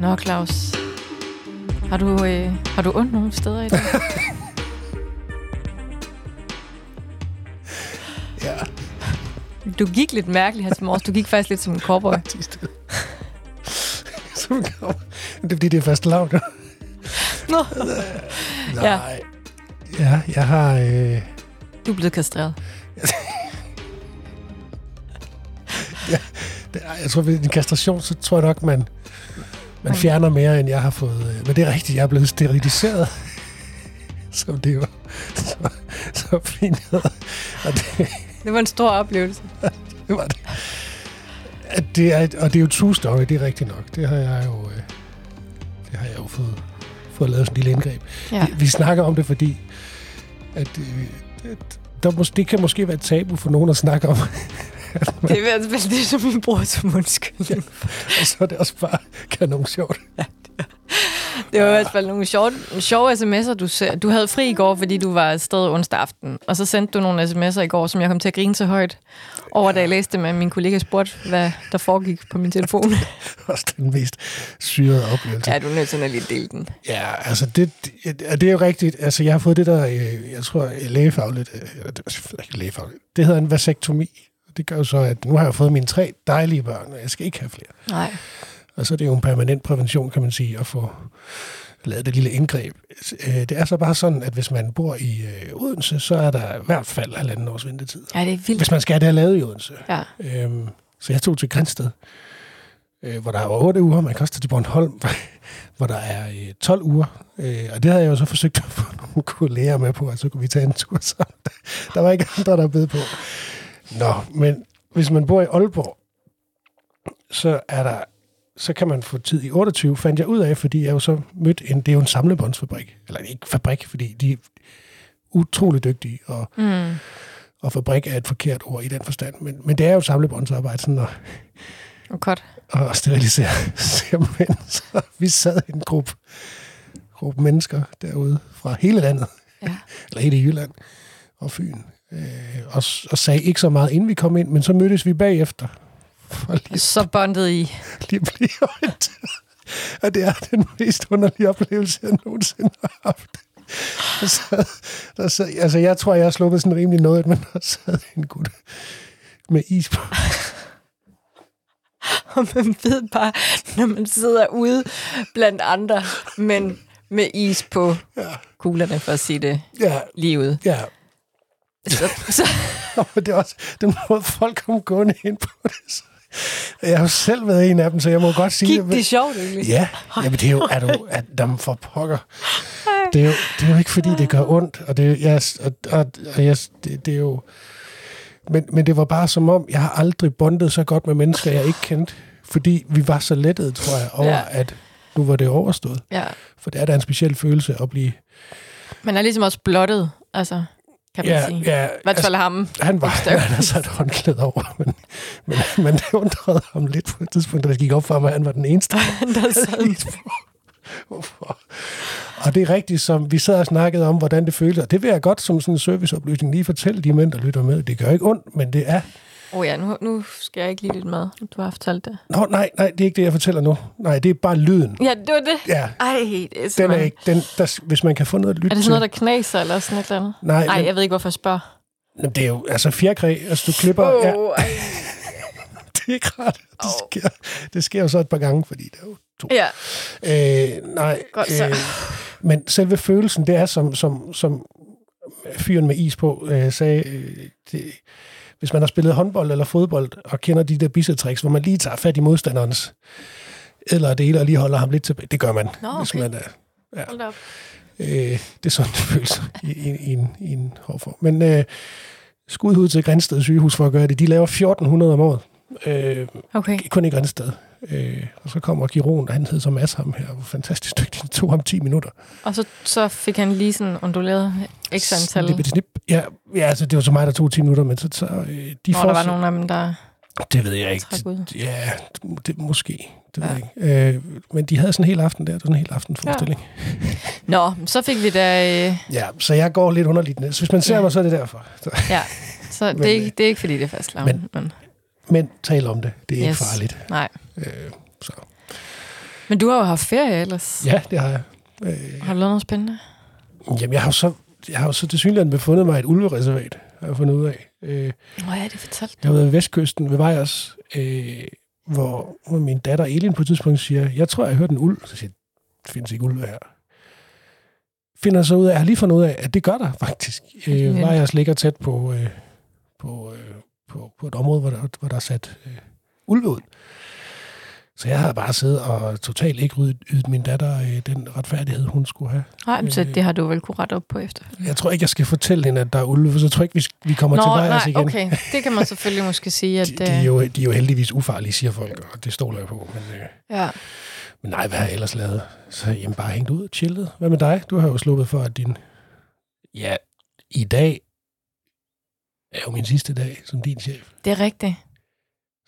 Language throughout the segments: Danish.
Nå, Claus. Har du, øh, har du ondt nogle steder i dag? Ja, Du gik lidt mærkeligt her til morges. Du gik faktisk lidt som en cowboy. Som kommer. Det er fordi, det er fast lavt. Nå. Ja. Nej. Ja, jeg har... Øh, Du er blevet kastreret. er, jeg tror, ved en kastration, så tror jeg nok, man, man fjerner mere, end jeg har fået. øh, Men det er rigtigt, jeg er blevet steriliseret. Som det jo så, så fint. Og det, Det var en stor oplevelse. det var det. At det er, og det er jo true story, det er rigtigt nok. Det har jeg jo, øh, det har jeg jo fået, fået lavet sådan en lille indgreb. Ja. Vi, vi snakker om det, fordi at, øh, at der mås- det kan måske være et tabu for nogen at snakke om. Det er fald det, som min bror som undskyldning. og så er det også bare kanon sjovt. Det var i hvert fald nogle sjove, sjove sms'er, du, ser. du havde fri i går, fordi du var afsted onsdag aften. Og så sendte du nogle sms'er i går, som jeg kom til at grine så højt over, da jeg læste at min kollega spurgte, hvad der foregik på min telefon. også den mest syrede oplevelse. ja, du er nødt til at lige dele den. Ja, altså det, det, det er jo rigtigt. Altså jeg har fået det der, øh, jeg tror lægefagligt, øh, det lægefagligt, det hedder en vasektomi. Det gør så, at nu har jeg fået mine tre dejlige børn, og jeg skal ikke have flere. Nej. Og så er det jo en permanent prævention, kan man sige, at få lavet det lille indgreb. Øh, Det er så bare sådan, at hvis man bor i øh, Odense, så er der i hvert fald halvanden års ventetid. Ja, det er vildt. Hvis man skal have det her lavet i Odense. Ja. Øhm, så jeg tog til Grænsted, øh, hvor der er otte uger. Man kan også tage til Bornholm, hvor der er øh, 12 uger. Øh, og det havde jeg jo så forsøgt at få nogle kolleger med på, at så kunne vi tage en tur sammen. Der var ikke andre, der bed på. Nå, men hvis man bor i Aalborg, så er der så kan man få tid i 28, fandt jeg ud af, fordi jeg jo så mødte en, det er jo en samlebåndsfabrik. Eller ikke fabrik, fordi de er utrolig dygtige, og Mm. og fabrik er et forkert ord i den forstand, men, men det er jo samlebåndsarbejde, sådan at, Og godt. at sterilisere simpelthen. Så vi sad en gruppe, gruppe mennesker derude fra hele landet, Ja. eller hele Jylland og Fyn, øh, og, og sagde ikke så meget, inden vi kom ind, men så mødtes vi bagefter, for lige, Så bondet I. lige blive. Og det er den mest underlige oplevelse, jeg nogensinde har haft. Der sad, der sad, altså, jeg tror, jeg har sluppet sådan rimelig noget, men der sad en gut med is på. Og man ved bare, når man sidder ude blandt andre, men med is på Ja, kuglerne, for at sige det ja, lige ud. ja. Så, så, det er også den måde, folk kom gående ind på det. Jeg har jo selv været en af dem, så jeg må godt sige gik det sjovt egentlig? Ja, jamen det er jo, er du, at dem for pokker. Det er, jo, det er jo ikke, fordi det gør ondt, og det, jeg, og, og, og jeg, det, det er jo... Men, men det var bare som om, jeg har aldrig bondet så godt med mennesker, jeg ikke kendte. Fordi vi var så lettede, tror jeg, over, ja. at nu var det overstået. Ja. For det er da en speciel følelse at blive... Man er ligesom også blottet, altså, kan man Ja, sige. ja, I hvert fald ham. Han var, han havde sat håndklæde over, men, men, men det undrede ham lidt på et tidspunkt, da det gik op for ham, at han var den eneste, Der sad Hvorfor? Og det er rigtigt, som vi sad og snakkede om, hvordan det føles. Og det vil jeg godt som sådan en serviceoplysning lige fortælle de mænd, der lytter med. Det gør ikke ondt, men det er... Oh ja, nu, nu skal jeg ikke lige lidt med. Du har fortalt det. Nå, nej, nej, det er ikke det, jeg fortæller nu. Nej, det er bare lyden. Ja, det var det. Ja, Ej, det er den er ikke... Den, der, hvis man kan få noget at lytte Er det sådan noget, der knaser eller sådan et eller andet? Nej, Nej, men, jeg ved ikke, hvorfor jeg spørger. men det er jo altså fjerkræ. Altså, du klipper... Oh. Ja, ej. det er ikke rart. Det sker, det sker jo så et par gange, fordi det er jo to. Ja, Øh, nej, Godt så. øh, men selve følelsen, det er som, som, som fyren med is på øh, sagde, øh, det, hvis man har spillet håndbold eller fodbold og kender de der bissetricks, hvor man lige tager fat i modstanderens eller dele og lige holder ham lidt tilbage. Det gør man, Nå, hvis okay. man er... hold op. Øh, det er sådan, det føles i, i, i, en, i en hård form. Men øh, skud ud til Grænsted sygehus for at gøre det. De laver 1400 om året. Øh, Okay. kun i Grænsted. Øh, og så kommer Giron, og han hed så Mads ham her, var fantastisk dygtig. Det tog ham 10 minutter. Og så, så fik han lige sådan unduleret ekstra antal, Snip, snip. Ja, ja, altså det var så mig, der tog 10 minutter, men så, så øh, de hvor får der var nogle af dem, der Det ved jeg ikke. ud. Ja, det, måske. Det ved Ja. jeg ikke. Øh, men de havde sådan en hel aften der. Det var sådan en hel aften forestilling. Nå, så fik vi da... Øh, Ja. ja, så jeg går lidt underligt ned. Så hvis man ser Ja. mig, så er det derfor. Så, ja, så det, Men, er ikke, øh, det er ikke, fordi det er fastlavn. Men, men- men, tal om det. Det er. Yes. ikke farligt. nej. Øh, så. Men du har jo haft ferie ellers. Ja, det har jeg. Øh, Har du lavet noget spændende? jamen, jeg har jo så, jeg har jo så til synligheden befundet mig et ulvereservat, har jeg fundet ud af. Øh, Nå ja, det fortalte jeg har været ved Vestkysten ved Vejers, øh, hvor, hvor min datter Elin på et tidspunkt siger, jeg tror, jeg har hørt en ulv. Så siger der findes ikke ulve her. Finder så ud af, jeg har lige fundet ud af, at det gør der faktisk. Øh. Vejers ligger tæt på, øh, på, øh, på, på et område, hvor der, hvor der er sat øh, ulve ud. Så jeg havde bare siddet og totalt ikke ydet, ydet min datter øh, den retfærdighed, hun skulle have. Nej, men så Øh. det har du vel kunne rette op på efter. Jeg tror ikke, jeg skal fortælle hende, at der er ulve, for så tror jeg ikke, vi, vi kommer Nå, til Vejers nej, igen. okay. Det kan man selvfølgelig måske sige, at... De, de, er øh, jo, de er jo heldigvis ufarlige, siger folk, og det stoler jeg på. Men, øh, ja. men nej, hvad har jeg ellers lavet? Så jamen, bare hængt ud og chillet. Hvad med dig? Du har jo sluppet for, at din... Ja, i dag er jo min sidste dag som din chef. Det er rigtigt.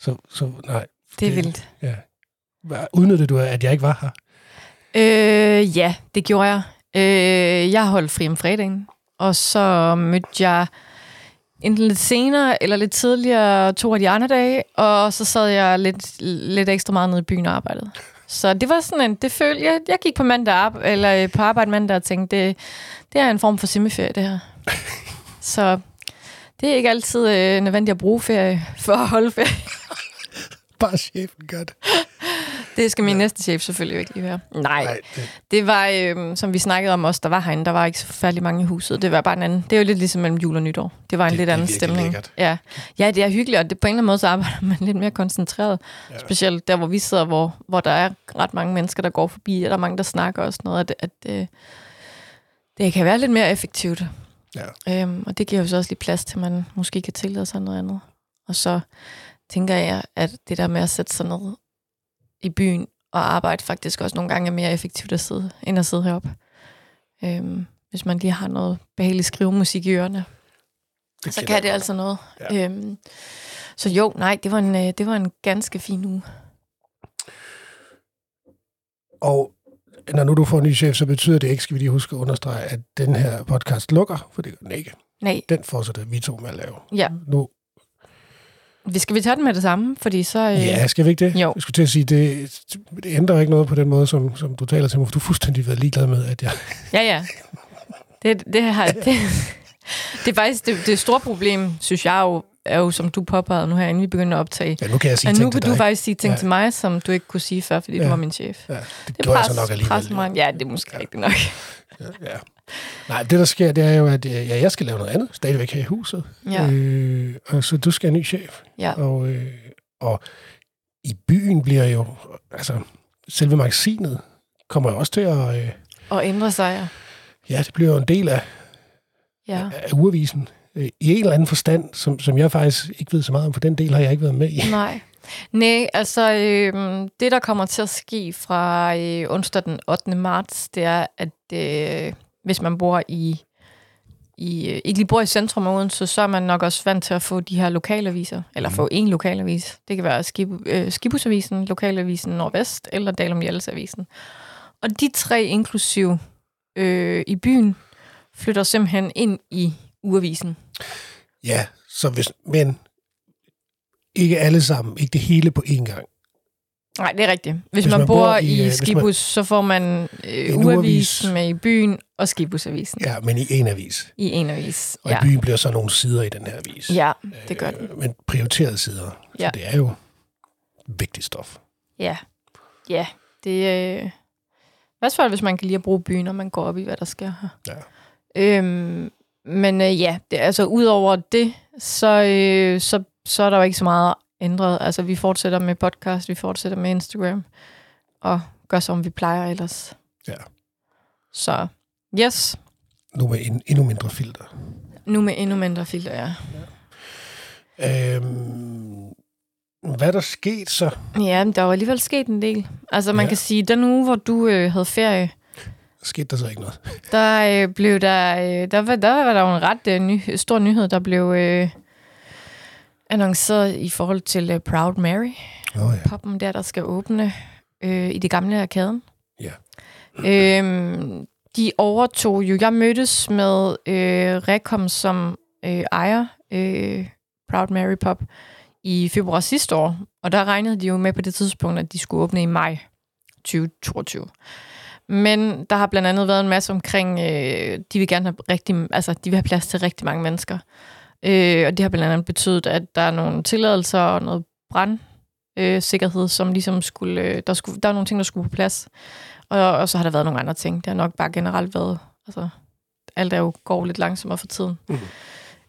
Så, så nej. Det er Det- vildt. Ja. Udnyttede du, at jeg ikke var her? Øh, ja, det gjorde jeg. Øh, jeg holdt fri om fredagen, og så mødte jeg enten lidt senere eller lidt tidligere to af de andre dage, og så sad jeg lidt, lidt ekstra meget nede i byen og arbejdede. Så det var sådan en, det følte jeg, jeg gik på mandag op, eller øh, på arbejde mandag og tænkte, det, det er en form for semiferie, det her. så det er ikke altid øh, nødvendigt at bruge ferie for at holde ferie. Bare chefen gør det. Det skal min næste chef selvfølgelig ikke lige være. Nej, Nej, det, Det var, øh, som vi snakkede om os, der var herinde, der var ikke så forfærdelig mange i huset. Det var bare en anden. Det er jo lidt ligesom mellem jul og nytår. Det var en Det- lidt det er anden stemning. lækkert. Ja. ja, det er hyggeligt, og det, på en eller anden måde så arbejder man lidt mere koncentreret. Ja. Ja. Specielt der, hvor vi sidder, hvor, hvor der er ret mange mennesker, der går forbi, og der er mange, der snakker og sådan noget, at, at øh, det kan være lidt mere effektivt. Ja. Øhm, og det giver jo så også lige plads til, at man måske kan tillade sig noget andet. Og så tænker jeg, at det der med at sætte sig ned i byen og arbejde faktisk også nogle gange er mere effektivt at sidde, end at sidde heroppe. Øhm, hvis man lige har noget behagelig skrivemusik i ørerne, det så kan det godt. altså noget. Ja. Ja. Øhm, så jo, nej, det var, en, øh, det var en ganske fin uge. Og når nu du får en ny chef, så betyder det ikke, skal vi lige huske at understrege, at den her podcast lukker, for det gør den ikke. Nej, Den fortsætter vi to med at lave. ja. Nu, Vi skal vi tage den med det samme, fordi så... Øh, ja, skal vi ikke det? Jo. Jeg skulle til at sige, det, det ændrer ikke noget på den måde, som, som du taler til mig, for du er fuldstændig været ligeglad med, at jeg... Ja, ja. Det, det, har, det, det er faktisk det, det store problem, synes jeg jo, er jo, som du påpegede nu her, inden vi begynder at optage. Ja, nu kan jeg sige At nu kan du dig. faktisk sige ting Ja. til mig, som du ikke kunne sige før, fordi Ja. du var min chef. Ja, det, Det gjorde jeg så nok alligevel. mig. Ja, det er måske Ja. rigtigt nok. Ja, ja. Nej, det der sker, det er jo, at øh, ja, jeg skal lave noget andet, stadigvæk her i huset. Ja. Øh, og så du skal have en ny chef. Ja. Og, øh, og i byen bliver jo, altså selve magasinet kommer jo også til at, øh, Og ændre sig, ja. ja, det bliver jo en del af, ja. af urevisen. Øh, I en eller anden forstand, som, som jeg faktisk ikke ved så meget om, for den del har jeg ikke været med i. Nej. Nej, altså øh, det, der kommer til at ske fra øh, onsdag den 8. marts, det er, at øh, hvis man bor i, i øh, ikke lige bor i centrum af Odense, så er man nok også vant til at få de her lokalaviser, eller få en lokalavis. Det kan være Skib, øh, Skibusavisen, Lokalavisen Nordvest eller Dalum Avisen. Og de tre inklusiv øh, i byen flytter simpelthen ind i uavisen. Ja, så hvis, men ikke alle sammen, ikke det hele på én gang. Nej, det er rigtigt. Hvis, Hvis man, man bor, bor i, i, øh, hvis Skibus, man... så får man øh, uavis med i byen og Skibusavisen ja. Ja, men i en avis. i en avis. Og Ja. i byen bliver så nogle sider i den her avis. ja, det gør den. Øh, Men prioriterede sider. Ja. Så det er jo vigtigt stof. Ja, ja. Det er... Øh... I hvert fald, hvis man kan lide at bruge byen, og man går op i, hvad der sker her. Ja. Øhm, men øh, ja, det, altså udover det, så, øh, så, så er der jo ikke så meget ændret. Altså, vi fortsætter med podcast, vi fortsætter med Instagram, og gør som vi plejer ellers. Ja. Så, yes. Nu med en, endnu mindre filter. Nu med endnu mindre filter, ja. Øhm, hvad er der sket så? Ja, men der er jo alligevel sket en del. Altså, man Ja. ja. kan sige, den uge, hvor du øh, havde ferie, Skete der så ikke noget? der øh, blev der, øh, der, var, der var der jo en ret øh, ny, stor nyhed, der blev øh, annonceret i forhold til øh, Proud Mary, Nå ja. poppen der, der skal åbne øh, i det gamle arkaden. Ja. Øhm, de overtog jo, jeg mødtes med øh, Rekom, som øh, ejer øh, Proud Mary Pop i februar sidste år, og der regnede de jo med på det tidspunkt, at de skulle åbne i maj 2022. Men der har blandt andet været en masse omkring, øh, de vil gerne have rigtig, altså de vil have plads til rigtig mange mennesker. Øh, og det har blandt andet betydet, at der er nogle tilladelser og noget brandsikkerhed, øh, som ligesom skulle, øh, der, skulle, der er nogle ting, der skulle på plads. Og, og så har der været nogle andre ting. Det har nok bare generelt været, altså alt er jo går lidt langsommere for tiden. Mm.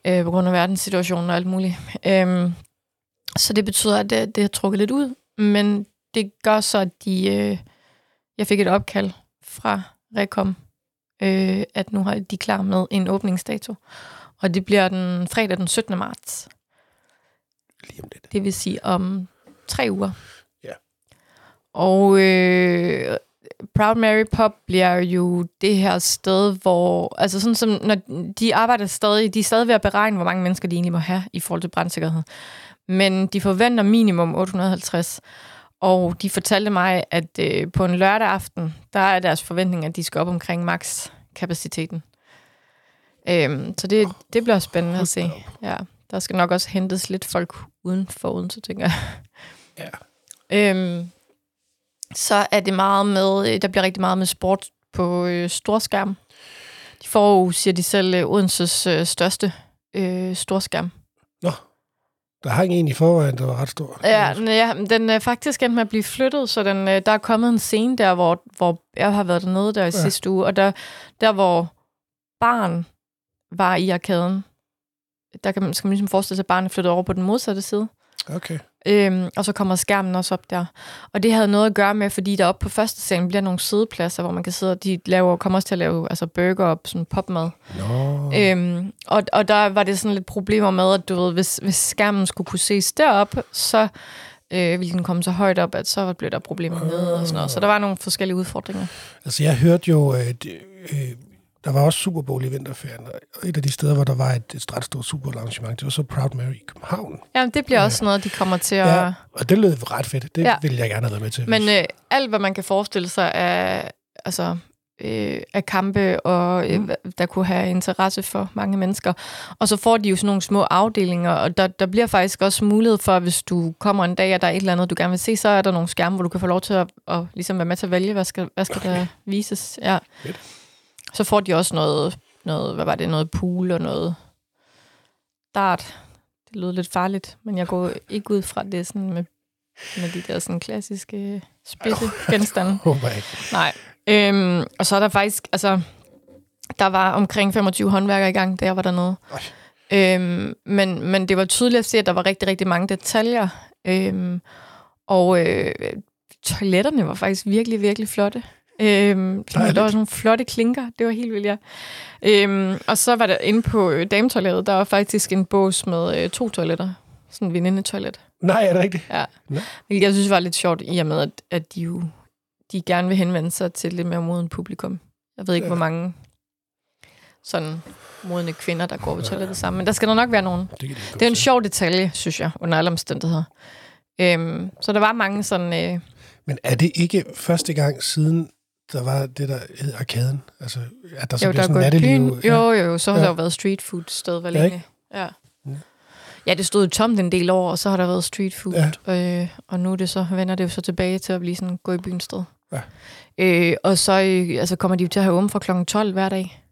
Øh, på grund af verdenssituationen og alt muligt. Øh, så det betyder, at det, det har trukket lidt ud. Men det gør så, at de, øh, jeg fik et opkald fra Rekom, øh, at nu har de klar med en åbningsdato. Og det bliver den fredag den 17. marts. Lige om lidt. Det vil sige om tre uger. Ja. Og øh, Proud Mary Pop bliver jo det her sted, hvor... Altså sådan som, når de arbejder stadig... De er stadig ved at beregne, hvor mange mennesker de egentlig må have i forhold til brandsikkerhed. Men de forventer minimum 850. Og de fortalte mig, at øh, på en lørdag aften, der er deres forventning, at de skal op omkring max kapaciteten. Øhm, så det, det bliver spændende at se. Ja, der skal nok også hentes lidt folk uden for uden, så tænker jeg. Ja. Øhm, så er det meget med, øh, der bliver rigtig meget med sport på øh, storskærm. De får jo, siger de selv, øh, Odenses øh, største øh, storskærm. Nå, der hang en i forvejen, der var ret stor. Ja, den, ja, den er faktisk endt med at blive flyttet, så den, øh, der er kommet en scene der, hvor, hvor jeg har været dernede der i ja. sidste uge, og der, der hvor barn var i arkaden, der kan man, skal man ligesom forestille sig, at barnet flyttet over på den modsatte side. Okay. Øhm, og så kommer skærmen også op der. Og det havde noget at gøre med, fordi der oppe på første salen bliver nogle sædepladser, hvor man kan sidde, og de laver, kommer også til at lave altså burger og sådan popmad. Nå. Øhm, og, og der var det sådan lidt problemer med, at du ved, hvis, hvis skærmen skulle kunne ses derop, så øh, ville den komme så højt op, at så blev der problemer med og sådan noget. Så der var nogle forskellige udfordringer. Altså, jeg hørte jo, at øh, der var også Super Bowl i vinterferien, og et af de steder, hvor der var et, et ret stort Super Bowl arrangement, det var så Proud Mary i København. Jamen, det bliver også noget, de kommer til at... Ja, og det lød ret fedt. Det Ja. ville jeg gerne have været med til. Men hvis- øh, alt, hvad man kan forestille sig af, altså, øh, af kampe, og øh, Mm. der kunne have interesse for mange mennesker. Og så får de jo sådan nogle små afdelinger, og der, der bliver faktisk også mulighed for, hvis du kommer en dag, og der er et eller andet, du gerne vil se, så er der nogle skærme, hvor du kan få lov til at, at ligesom være med til at vælge, hvad skal, hvad skal okay. der vises. Ja. Fedt. Så får de også noget, noget, hvad var det, noget pool og noget dart. Det lød lidt farligt, men jeg går ikke ud fra det sådan med, med de der sådan klassiske spidse genstande. Oh. Nej. Øhm, og så er der faktisk, altså, der var omkring 25 håndværkere i gang, da jeg var dernede. Oj. Øhm, men, men det var tydeligt at se, at der var rigtig, rigtig mange detaljer. Øhm, og øh, toiletterne var faktisk virkelig, virkelig flotte. Øhm, der Dejligt. var sådan nogle flotte klinker. Det var helt vildt, ja. Øhm, og så var der inde på øh, dametoilettet, der var faktisk en bås med øh, to toiletter. Sådan en venindetoilet. Nej, er det rigtigt? Ja. Hvilket jeg synes var lidt sjovt, i og med, at, at de jo de gerne vil henvende sig til lidt mere moden publikum. Jeg ved ikke, Ja. hvor mange sådan modne kvinder, der går på toilettet sammen. Men der skal der nok være nogen. Det, kan de Det er en sjov detalje, synes jeg, under alle omstændigheder. Øhm, så der var mange sådan... Øh, Men er det ikke første gang siden, der var det, der hed Arkaden? Altså, at der så jo, bliver der sådan natteliv? byen. Jo, jo, jo. Så har Ja. ja. der jo været street food sted hvor Ja, længe. Ja. Ja. Ja, det stod tomt en del år, og så har der været street food. Ja. Øh, og nu er det så, vender det jo så tilbage til at blive sådan gå i byen sted. Ja. Øh, og så øh, altså kommer de jo til at have åben fra kl. 12 hver dag.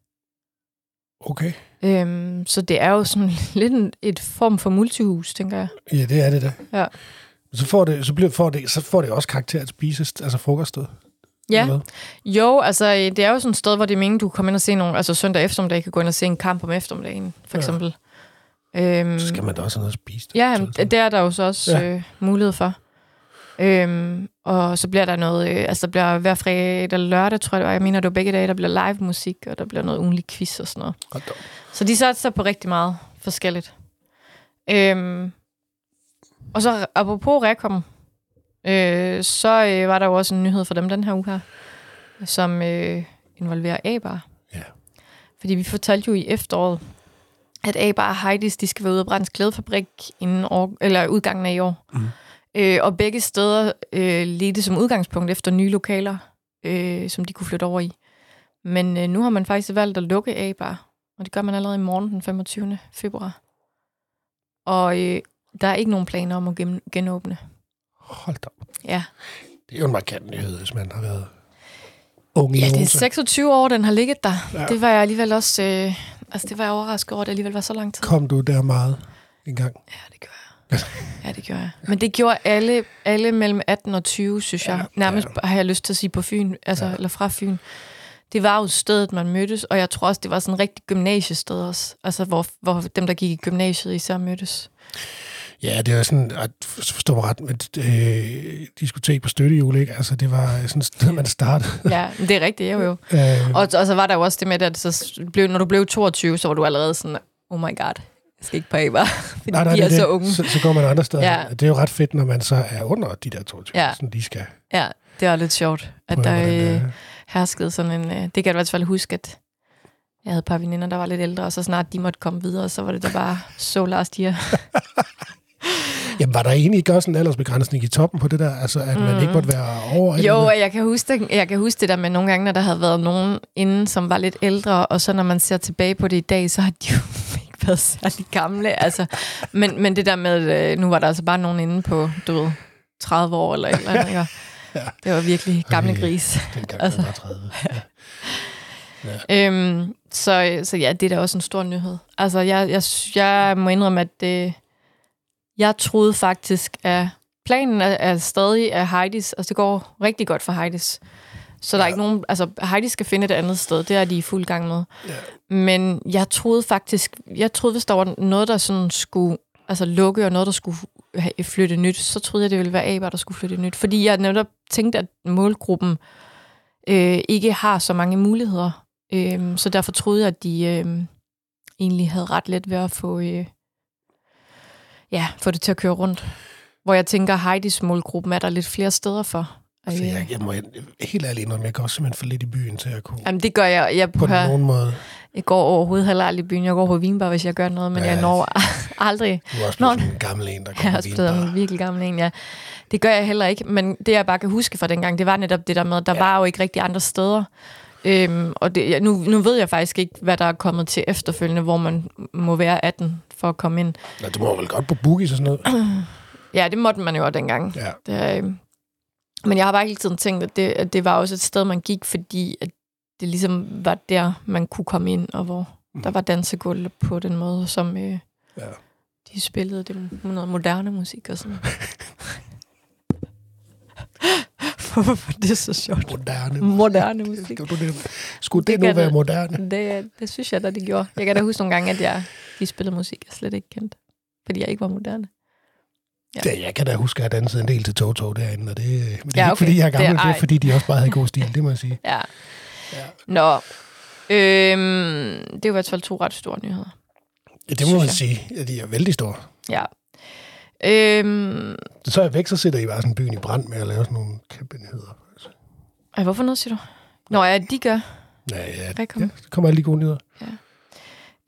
Okay. Øhm, så det er jo sådan lidt en, et form for multihus, tænker jeg. Ja, det er det da. Ja. Så får det, så bliver, får det, så får det også karakter at spise, altså frokoststed. Ja, jo, altså øh, det er jo sådan et sted, hvor det er meningen, du kan komme ind og se nogle, altså søndag eftermiddag, kan gå ind og se en kamp om eftermiddagen, for Ja. eksempel. Øhm, Så skal man da også have noget at spise. Ja, jamen, Så- det er der jo så også Ja. ja. øh, mulighed for. Øhm, og så bliver der noget, øh, altså der bliver hver fredag eller lørdag, tror jeg, det jeg mener, det var begge dage, der bliver live musik, og der bliver noget ugenlig quiz og sådan noget. Så de satser på rigtig meget forskelligt. Øhm, og så apropos Rekom, øh, så øh, var der jo også en nyhed for dem den her uge her, som øh, involverer A-bar. Ja. Fordi vi fortalte jo i efteråret, at A-bar og Heidis, de skal være ude af Brands Klædefabrik inden år, eller udgangen af i år. Mm. Øh, og begge steder øh, ledte som udgangspunkt efter nye lokaler, øh, som de kunne flytte over i. Men øh, nu har man faktisk valgt at lukke A-bar, og det gør man allerede i morgen den 25. februar. Og øh, der er ikke nogen planer om at gen- genåbne. Hold da. Ja. Det er jo en markant nyhed, hvis man har været ung i Ja, det er Odense. 26 år, den har ligget der. Ja. Det var jeg alligevel også... Øh, altså, det var jeg overrasket over, at det alligevel var så lang tid. Kom du der meget en gang? Ja, det gjorde jeg. Ja, det gjorde jeg. Men det gjorde alle, alle mellem 18 og 20, synes jeg. Ja, Nærmest ja. har jeg lyst til at sige på Fyn, altså, Ja. eller fra Fyn. Det var jo stedet, man mødtes, og jeg tror også, det var sådan en rigtig gymnasiested også. Altså, hvor, hvor dem, der gik i gymnasiet, især mødtes. Ja, det var sådan, at forstå mig ret, med øh, diskotek på støttehjul, ikke? Altså, det var sådan et sted, man startede. Ja, det er rigtigt, jo jo. Øh, Og, og så var der jo også det med, at så blev, når du blev 22, så var du allerede sådan, oh my god, jeg skal ikke på ABA, fordi nej, nej, de er det, så unge. Så, så går man andre steder. Ja. Det er jo ret fedt, når man så er under de der 22, Ja. sådan de skal. Ja, det var lidt sjovt, at der øh, er. herskede sådan en... Øh, det kan jeg i hvert fald huske, at jeg havde et par veninder, der var lidt ældre, og så snart de måtte komme videre, så var det der bare så last year. Jamen, var der egentlig ikke også en aldersbegrænsning i toppen på det der? Altså, at mm. man ikke måtte være over? Jo, og jeg kan, huske det, jeg kan huske det der med nogle gange, når der havde været nogen inden, som var lidt ældre, og så når man ser tilbage på det i dag, så har de jo ikke været særlig gamle. Altså, men, men det der med, øh, nu var der altså bare nogen inde på, du ved, 30 år eller et eller andet, ikke? Ja. Det var virkelig gamle gris. Dengang altså. altså. var 30. Øhm, så, så ja, det er da også en stor nyhed. Altså, jeg, jeg, jeg må indrømme, at det, jeg troede faktisk, at planen er, er stadig af Heidis, altså det går rigtig godt for Heidis. Så der er Ja. ikke nogen, altså Heidi skal finde et andet sted, det er de i fuld gang med. Ja. Men jeg troede faktisk, jeg troede, hvis der var noget, der sådan skulle altså lukke, og noget, der skulle flytte nyt, så troede jeg, det ville være Aber, der skulle flytte nyt. Fordi jeg netop tænkte, at målgruppen øh, ikke har så mange muligheder. Øh, så derfor troede jeg, at de øh, egentlig havde ret let ved at få, øh, ja, få det til at køre rundt. Hvor jeg tænker, Heidis målgruppen er der lidt flere steder for. Altså, Øh, jeg, jeg må helt ærligt indrømme, jeg går simpelthen for lidt i byen til at kunne Jamen, det gør jeg. Jeg, på hører, nogen måde. jeg går overhovedet heller aldrig i byen. Jeg går på vinbar, hvis jeg gør noget, men Ja. jeg når aldrig. Du er også Nå, blevet en gammel en, der går Jeg er også blevet en virkelig gammel en, ja. Det gør jeg heller ikke, men det jeg bare kan huske fra dengang, det var netop det der med, der Ja. var jo ikke rigtig andre steder. Øhm, og det, nu, nu ved jeg faktisk ikke, hvad der er kommet til efterfølgende, hvor man må være 18 for at komme ind. Nå, du må vel godt på boogies og sådan noget. Ja, det måtte man jo også dengang. Ja. Det, øhm, men jeg har bare hele tiden tænkt, at det, at det var også et sted, man gik, fordi at det ligesom var der, man kunne komme ind, og hvor Mm. der var dansegulv på den måde, som øh, Ja. de spillede det noget moderne musik og sådan. Hvorfor det er så sjovt? Moderne. Moderne musik. Skulle det, det, Det nu være det. moderne? Det, det synes jeg da, det gjorde. Jeg kan da huske nogle gange, at jeg, de spillede musik, jeg slet ikke kendte. Fordi jeg ikke var moderne. Ja. Ja. jeg kan da huske, at jeg dansede en del til Toto derinde, og det, men det er Ja, ikke, okay. fordi jeg er Det er- gammel, det er, fordi de også bare havde god stil, det må jeg sige. Ja. Ja. Nå. Øhm, det er jo i hvert fald to ret store nyheder. Ja, det må man jeg. sige. Ja, de er vældig store. Ja. Øhm, Så er jeg væk, så sætter I bare sådan byen i brand med at lave sådan nogle kæmpe nyheder. Ej, hvorfor noget siger du? Nå ja, de gør. Ja, ja, Hvad ja, kommer? så kommer alle de gode nyheder.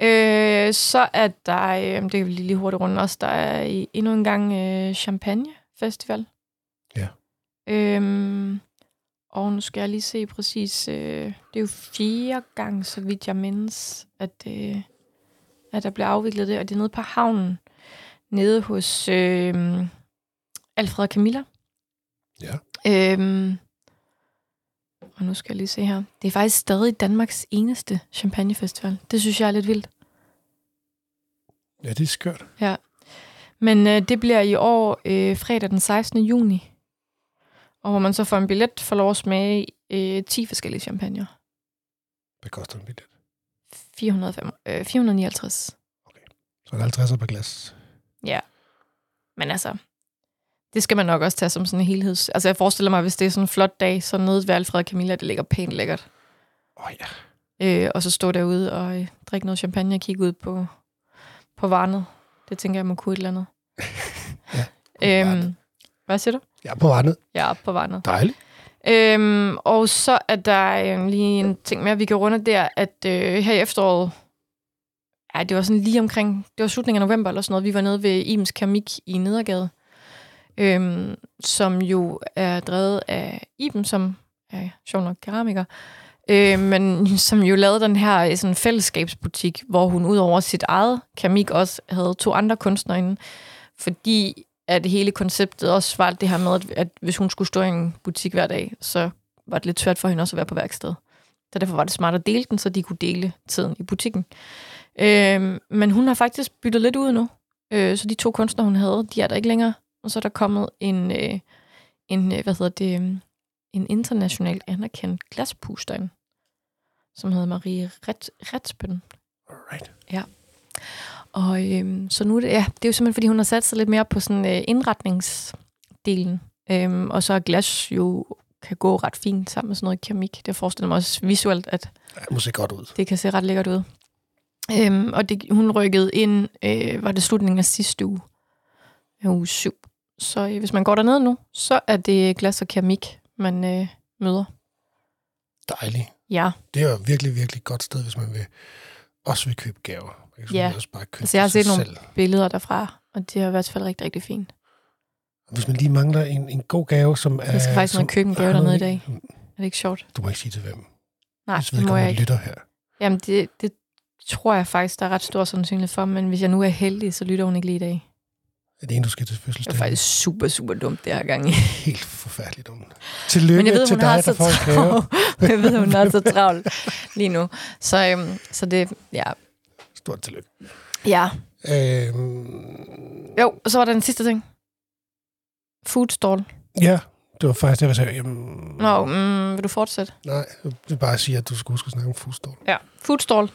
Øh, så er der, øh, det kan vi lige hurtigt runde også, der er i- endnu en gang øh, Champagne Festival. Ja. Øhm, og nu skal jeg lige se præcis, øh, det er jo fire gange, så vidt jeg mindes, at, øh, at der bliver afviklet det, og det er nede på havnen, nede hos øh, Alfred og Camilla. Ja. Øhm, og nu skal jeg lige se her. Det er faktisk stadig Danmarks eneste champagnefestival. Det synes jeg er lidt vildt. Ja, det er skørt. Men øh, det bliver i år øh, fredag den 16. juni. Og hvor man så får en billet, får lov at smage øh, 10 forskellige champagner. Hvad koster en billet? 405, øh, 459. Så er det 50 per glas. Ja. Men altså, det skal man nok også tage som sådan en helheds... Altså jeg forestiller mig, hvis det er sådan en flot dag, så nede ved Alfred og Camilla, det ligger pænt lækkert. Åh oh, ja. Øh, og så stå derude og øh, drikke noget champagne og kigge ud på, på varnet. Det tænker jeg må kunne et eller andet. Ja, øhm, Varnet. hvad siger du? Er på er oppe på varnet. Dejligt. Øhm, og så er der øh, lige en ting at vi kan runde der, at øh, her i efteråret, ja, det var sådan lige omkring, det var slutningen af november eller sådan noget, vi var nede ved Ibens Keramik i Nedergade, øhm, som jo er drevet af Iben, som er sjov nok keramiker, øh, men som jo lavede den her øh, sådan fællesskabsbutik, hvor hun ud over sit eget keramik også havde to andre kunstnere inde, fordi at hele konceptet også var det her med, at, at hvis hun skulle stå i en butik hver dag, så var det lidt svært for hende også at være på værksted. Så derfor var det smart at dele den, så de kunne dele tiden i butikken. Øh, men hun har faktisk byttet lidt ud nu. Øh, så de to kunstnere, hun havde, de er der ikke længere. Og så er der kommet en, øh, en øh, hvad hedder det, øh, en internationalt anerkendt glaspuster ind, som hedder Marie Ret, Retsbøn. Alright. Ja. Og øhm, så nu er det, ja, det er jo simpelthen, fordi hun har sat sig lidt mere på sådan øh, indretningsdelen. Øhm, og så er glas jo kan gå ret fint sammen med sådan noget keramik. Det forestiller mig også visuelt, at Ja, det må se godt ud. det kan se ret lækkert ud. Øhm, og det, hun rykkede ind, øh, var det slutningen af sidste uge, af uge 7. Så øh, hvis man går derned nu, så er det glas og keramik, man øh, møder. Dejligt. Ja, Det er jo virkelig, virkelig et godt sted, hvis man vil, også vil købe gaver. Man kan Ja. også bare købe Altså, jeg har set nogle- selv. billeder derfra, og det har i hvert fald rigtig, rigtig fint. Hvis man lige mangler en, en god gave, som er... Jeg skal faktisk og købe en gave dernede i dag. Er det ikke sjovt? Du må ikke sige til hvem. Nej, hvis det må jeg ikke. lytter her. Jamen, det, det tror jeg faktisk, der er ret stor sandsynlighed for, men hvis jeg nu er heldig, så lytter hun ikke lige i dag. Er det en, du skal til Det fødselsdag? er faktisk super, super dumt det her gang. helt forfærdeligt dumt. Tillykke Men jeg ved, til hun dig, har der så får travlt. jeg ved, hun har så travlt lige nu. Så, øhm, så det, ja. Stort tillykke. Ja. Øhm, Jo, og så var der den sidste ting. Food stall. ja, det var faktisk det, jeg sagde. Jamen, Nå, mm, vil du fortsætte? Nej, jeg vil bare sige, at du skulle huske at snakke om fuldstål. Ja. Food stall,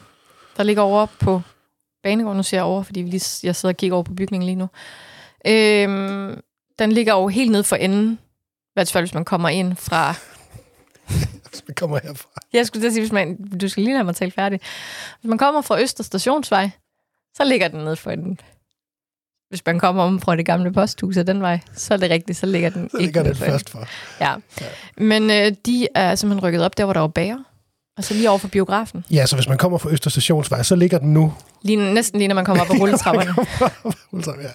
der ligger over på Banegården. Nu ser jeg over, fordi vi lige, jeg sidder og kigger over på bygningen lige nu. Øhm, den ligger over helt ned for enden. I hvert fald, hvis man kommer ind fra Så vi kommer herfra. Jeg skulle til sige, hvis man, du skal lige lade mig tale færdig. Hvis man kommer fra Øster Stationsvej, så ligger den nede for den. Hvis man kommer om fra det gamle posthus af den vej, så er det rigtigt, så ligger den Så ikke ligger nede den for enden. først for. Ja. Men øh, de er simpelthen rykket op der, hvor der var bager. Altså lige over for biografen. Ja, så hvis man kommer fra Øster Stationsvej, så ligger den nu. Lige, næsten lige, når man kommer op ad rulletrapperne. ja.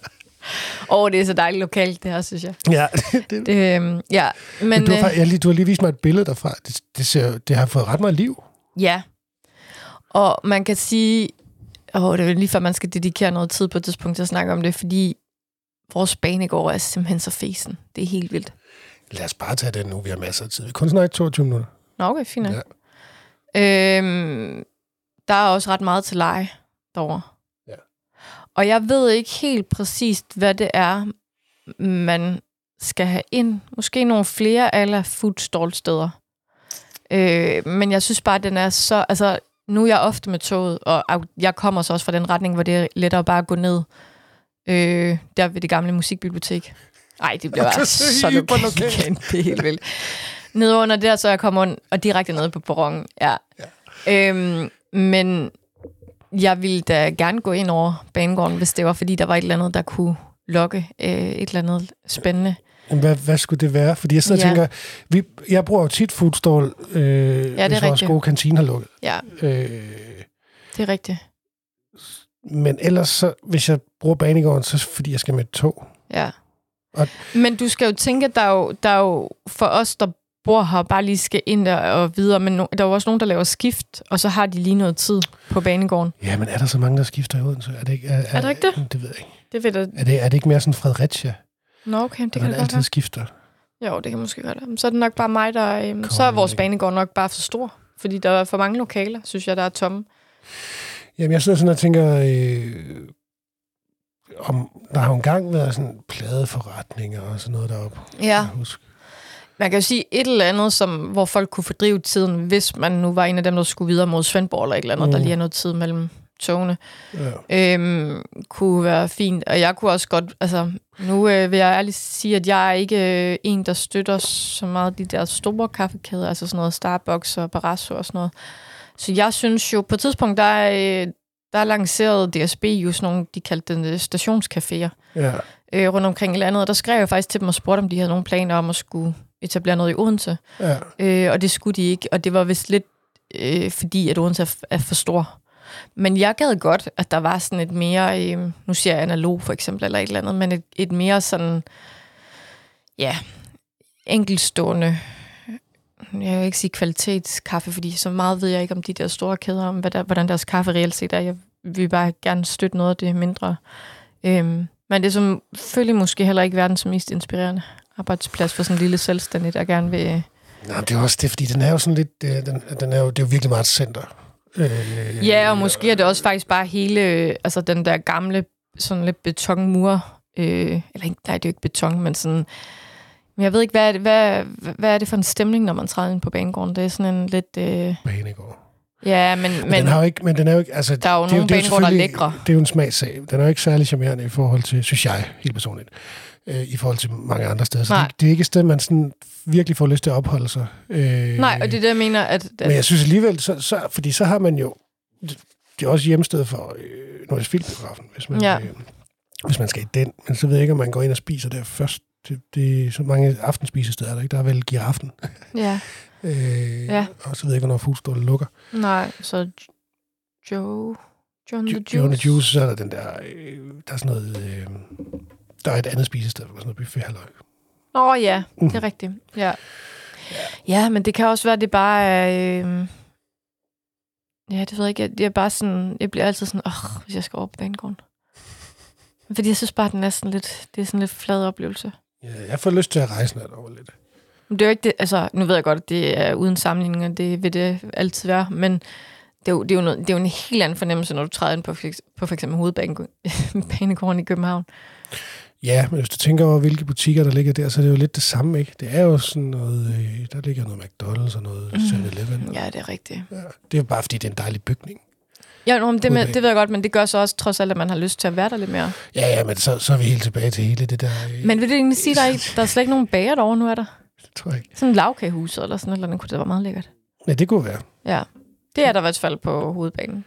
Åh, oh, det er så dejligt lokalt, det her, synes jeg. ja, det, det, Det, øh, ja, men, men du, har, øh, jeg, lige- du har lige vist mig et billede derfra. Det, det, ser, det har fået ret meget liv. Ja. Og man kan sige, åh, det er lige før, man skal dedikere noget tid på et tidspunkt til at snakke om det, fordi vores banegård er simpelthen så fesen. Det er helt vildt. Lad os bare tage den nu. Vi har masser af tid. Vi kun snakke 22 minutter. Nå, okay, fint. Ja. Øhm, der er også ret meget til leje derovre. Og jeg ved ikke helt præcist, hvad det er, man skal have ind. Måske nogle flere ala foodstall-steder. Øh, men jeg synes bare, at den er så... Altså, nu er jeg ofte med toget, og jeg kommer så også fra den retning, hvor det er lettere bare at gå ned øh, der ved det gamle musikbibliotek. Nej, det bliver bare så lokalt. Det er helt vildt. Nede under der, så jeg kommer und- og direkte ned på perronen. Ja. ja. Øhm, men jeg ville da gerne gå ind over banegården, hvis det var, fordi der var et eller andet, der kunne lokke øh, et eller andet spændende. Hvad, hvad skulle det være? Fordi jeg sidder Ja. og tænker, vi, jeg bruger jo tit foodstall, øh, ja, er hvis vores gode kantine har lukket. Ja, Øh, det er rigtigt. men ellers, så, hvis jeg bruger banegården, så er det, fordi jeg skal med et tog. Ja. Og- Men du skal jo tænke, at der er jo, der er jo for os, der bor her, bare lige skal ind der og videre, men no, der er jo også nogen, der laver skift, og så har de lige noget tid på banegården. Ja, men er der så mange, der skifter i Odense? Er det ikke, er, Er der ikke det? Det ved jeg ikke. Det ved jeg. Er det, er det ikke mere sådan Fredericia? Nå, okay, det kan det godt altid være. skifter. Jo, det kan måske godt være. Men Så er det nok bare mig, der... Øhm, så er vores banegård nok bare for stor. Fordi der er for mange lokaler, synes jeg, der er tomme. Jamen, jeg sidder sådan og tænker, øh, om der har jo engang været sådan pladeforretninger og sådan noget deroppe. Ja. Jeg husker. Man kan jo sige et eller andet, som, hvor folk kunne fordrive tiden, hvis man nu var en af dem, der skulle videre mod Svendborg eller et eller andet, mm. der lige er noget tid mellem togene. Ja. øhm, kunne være fint. Og jeg kunne også godt, altså nu øh, vil jeg ærligt sige, at jeg er ikke øh, en, der støtter så meget de der store kaffekæder, altså sådan noget Starbucks og Barrasso og sådan noget. Så jeg synes jo, på et tidspunkt, der er, øh, der lancerede DSB jo sådan nogle, de kaldte den øh, stationscaféer ja. Øh, rundt omkring i landet, og der skrev jeg faktisk til dem og spurgte, om de havde nogle planer om at skulle etablere noget i Odense. ja. Øh, og det skulle de ikke, og det var vist lidt øh, fordi, at Odense er, er for stor. Men jeg gad godt, at der var sådan et mere, øh, nu siger jeg analog for eksempel, eller et eller andet, men et, et mere sådan, ja, enkelstående, jeg vil ikke sige kvalitetskaffe, fordi så meget ved jeg ikke om de der store kæder, om hvad der, hvordan deres kaffe reelt set er. Jeg vil bare gerne støtte noget af det mindre. Øhm, men det er som, selvfølgelig måske heller ikke verdens mest inspirerende arbejdsplads for sådan en lille selvstændig, der gerne vil... Nej, det er også det, fordi den er jo sådan lidt... øh, Den, den er jo, det er jo virkelig meget et center. Øh, Ja, og måske er det også faktisk bare hele, øh, altså den der gamle, sådan lidt betonmur, øh, eller ikke, nej, det er jo ikke beton, men sådan, men jeg ved ikke, hvad er, det, hvad, hvad er det for en stemning, når man træder ind på banegården? Det er sådan en lidt, øh, Banegård. Ja, men, Men, men den har jo ikke, men den er jo ikke, altså, der er jo det nogle det banegårde, der er lækre. Det er jo en smagssag. Den er jo ikke særlig charmerende i forhold til, synes jeg, helt personligt, øh, i forhold til mange andre steder. Så Nej. det, det, er ikke et sted, man sådan virkelig får lyst til at opholde sig. Øh, nej, og det er det, jeg mener, at, at Men jeg synes alligevel, så, så, fordi så har man jo, det er også hjemsted for øh, Nordisk Filmbiografen, hvis man, Ja. øh, hvis man skal i den. Men så ved jeg ikke, om man går ind og spiser der først. Det, det er så mange aftenspisesteder, er der ikke? Der er vel giraffen. ja, Øh, Ja. Og så ved jeg ikke, hvornår fuldstålet lukker. nej, så Joe, John the Juice. John the Juice, så er der den der, øh, der er sådan noget, øh, der er et andet spisested, er sådan noget buffet halløj. Nå ja, Mm. det er rigtigt. Ja. ja, men det kan også være, at det bare er... Øh... Ja, det ved jeg ikke. Jeg, jeg, er bare sådan, jeg bliver altid sådan, åh, hvis jeg skal over på banegården. Fordi jeg synes bare, at den er sådan lidt, det er sådan lidt flad oplevelse. Ja, jeg får lyst til at rejse noget over lidt. Det er jo ikke det, altså, nu ved jeg godt, at det er uden sammenligning, og det vil det altid være, men det er jo, det er jo, noget, det er jo en helt anden fornemmelse, når du træder ind på, på for eksempel hovedbanegården i København. Ja, men hvis du tænker over, hvilke butikker, der ligger der, så er det jo lidt det samme, ikke? Det er jo sådan noget, øh, der ligger noget McDonald's og noget Mm. 7-Eleven. Ja, det er rigtigt. Ja, det er jo bare, fordi det er en dejlig bygning. Ja, nå, men det, med, det ved jeg godt, men det gør så også trods alt, at man har lyst til at være der lidt mere. Ja, ja, men så, så er vi helt tilbage til hele det der... Øh, Men vil det egentlig sige, der er, ikke, der er slet ikke nogen bager derovre nu, er der? Det tror jeg ikke. Sådan en lavkagehus eller sådan noget, kunne det være meget lækkert. Ja, det kunne være. Ja, det er der i hvert fald på hovedbanen,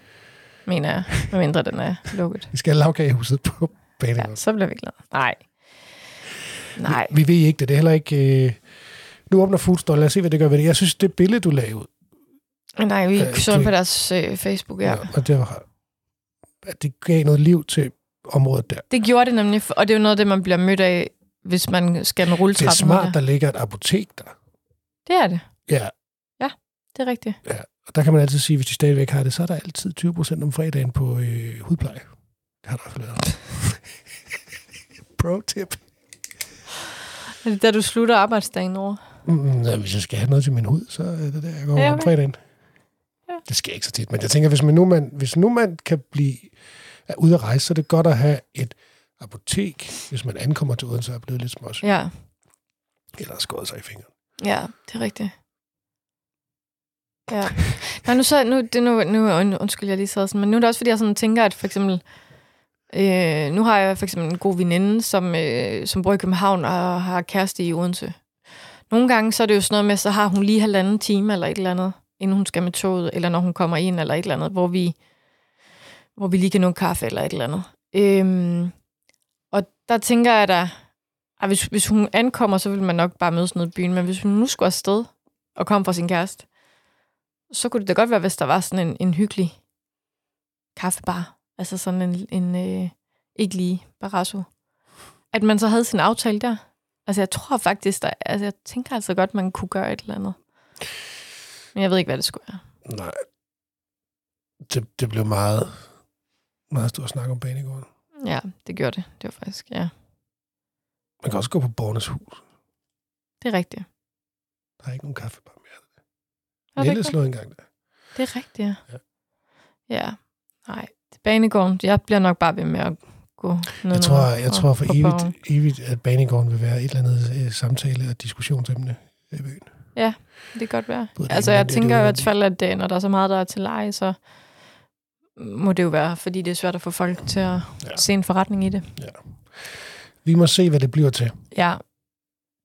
mener jeg, medmindre den er lukket. Vi skal have lavkagehuset på banen. Ja, så bliver vi glade. Nej. Nej. Vi ved ikke det. Det er heller ikke... Øh... Nu åbner Foodstore. Lad os se, hvad det gør ved det. Jeg synes, det billede, du ud, Nej, vi Øh, så du- på deres øh, Facebook, ja. og det var, at det gav noget liv til området der. Det gjorde det nemlig, og det er jo noget af det, man bliver mødt af, hvis man skal med Det er rulletrappen. smart, der ligger et apotek der. Det er det. Ja, Det er rigtigt. og der kan man altid sige, hvis de stadigvæk har det, så er der altid 20 procent om fredagen på øh, hudpleje. Det har der i hvert fald været. Pro tip. Er det da du slutter arbejdsdagen over? Mm, ja, hvis jeg skal have noget til min hud, så er det der, jeg går Ja, ja, okay. om fredagen. Ja. Det sker ikke så tit, men jeg tænker, hvis, man nu, man, hvis nu man kan blive ude at rejse, så er det godt at have et apotek, hvis man ankommer til Odense og er blevet lidt smås, ja. Eller har skåret sig i fingeren. ja, det er rigtigt. Ja. Nej, nu, så, nu, det, nu, nu und- undskyld, jeg lige sad sådan, men nu er det også, fordi jeg sådan tænker, at for eksempel, øh, nu har jeg for eksempel en god veninde, som, øh, som bor i København og har kæreste i Odense. Nogle gange, så er det jo sådan noget med, så har hun lige halvanden time eller et eller andet, inden hun skal med toget, eller når hun kommer ind, eller et eller andet, hvor vi, hvor vi lige kan nå en kaffe eller et eller andet. Øhm, og der tænker jeg da, at hvis, hvis hun ankommer, så vil man nok bare mødes nede i byen, men hvis hun nu skulle afsted og komme fra sin kæreste, så kunne det da godt være, hvis der var sådan en, en hyggelig kaffebar. Altså sådan en, en øh, ikke lige barasso. At man så havde sin aftale der. Altså jeg tror faktisk, der, altså jeg tænker altså godt, man kunne gøre et eller andet. Men jeg ved ikke, hvad det skulle være. Nej. Det, det blev meget, meget stor snak om banegården. Ja, det gjorde det. Det var faktisk, ja. Man kan også gå på Bornes Hus. Det er rigtigt. Der er ikke nogen kaffebar mere. Er det, Nelle slog engang der. det er rigtigt, ja. Ja. Ja, nej. Banegården, jeg bliver nok bare ved med at gå ned Jeg tror, jeg og- tror for borgen. evigt, evigt, at banegården vil være et eller andet øh, samtale- og diskussionsemne i byen. Det kan godt være. Både Altså, jeg tænker i hvert fald, at det, når der er så meget, der er til leje, så må det jo være, fordi det er svært at få folk til at Ja. ja. se en forretning i det. Vi må se, hvad det bliver til. Ja.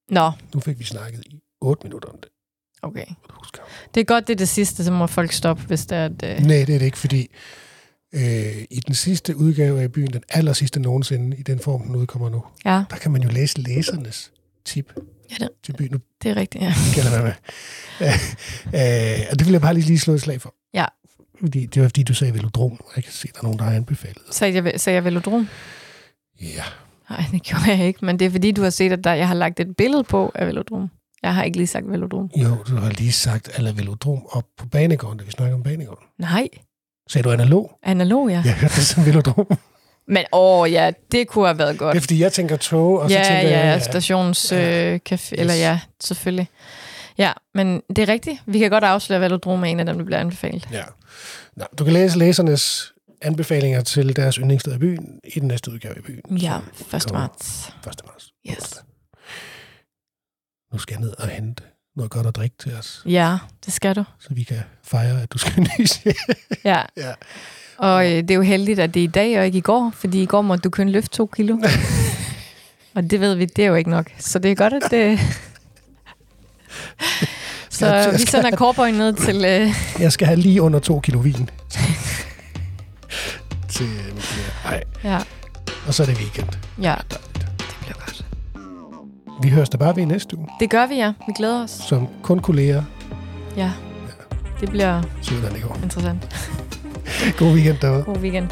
Nå, Nu fik vi snakket i 8 minutter om det. okay. Det er godt, det er det sidste, så må folk stoppe, hvis det er, at... Øh, Nej, det er det ikke, fordi øh, i den sidste udgave af byen, den aller sidste nogensinde, i den form, den udkommer nu, ja, der kan man jo læse læsernes tip Ja, det- til byen. Nu det er rigtigt, ja. skal jeg med. Øh, og det vil jeg bare lige, lige slå et slag for. Ja. Fordi, det var fordi, du sagde velodrom, jeg kan se, der er nogen, der har anbefalet. Sagde jeg, sagde jeg velodrom? Ja, Nej, det gjorde jeg ikke, men det er fordi, du har set, at der, jeg har lagt et billede på af velodrom. Jeg har ikke lige sagt velodrom. jo, du har lige sagt, at velodrom op på banegården, da vi snakker om banegården. Nej, Sagde du analog? analog, ja. Jeg hørte det som velodrom. Men åh ja, det kunne have været godt. Det er fordi, jeg tænker tog, og så ja, tænker ja, jeg... stations Ja. øh, café, eller ja, selvfølgelig. Ja, men det er rigtigt. Vi kan godt afsløre, hvad du drog med en af dem, der bliver anbefalet. Ja. Nå, du kan læse læsernes anbefalinger til deres yndlingssted i byen i den næste udgave i byen. Ja, som 1. kommer marts. 1. marts. Yes. Nu skal jeg ned og hente noget godt at drikke til os, Ja, det skal du. så vi kan fejre, at du skal nyse. Ja. ja. Og øh, det er jo heldigt, at det er i dag og ikke i går, fordi i går måtte du kun løfte to kilo. og det ved vi, det er jo ikke nok. Så det er godt, at det... Så Jeg vi skal- sender Cowboy ned til... Øh, Jeg skal have lige under to kilo vin. til øh, Nej. ja, Og så er det weekend. ja, Dejligt. det bliver godt. Vi høres da bare ved næste uge, Det gør vi, ja. Vi glæder os. som kun kolleger. Ja, det bliver det går. interessant. God weekend derude. God weekend.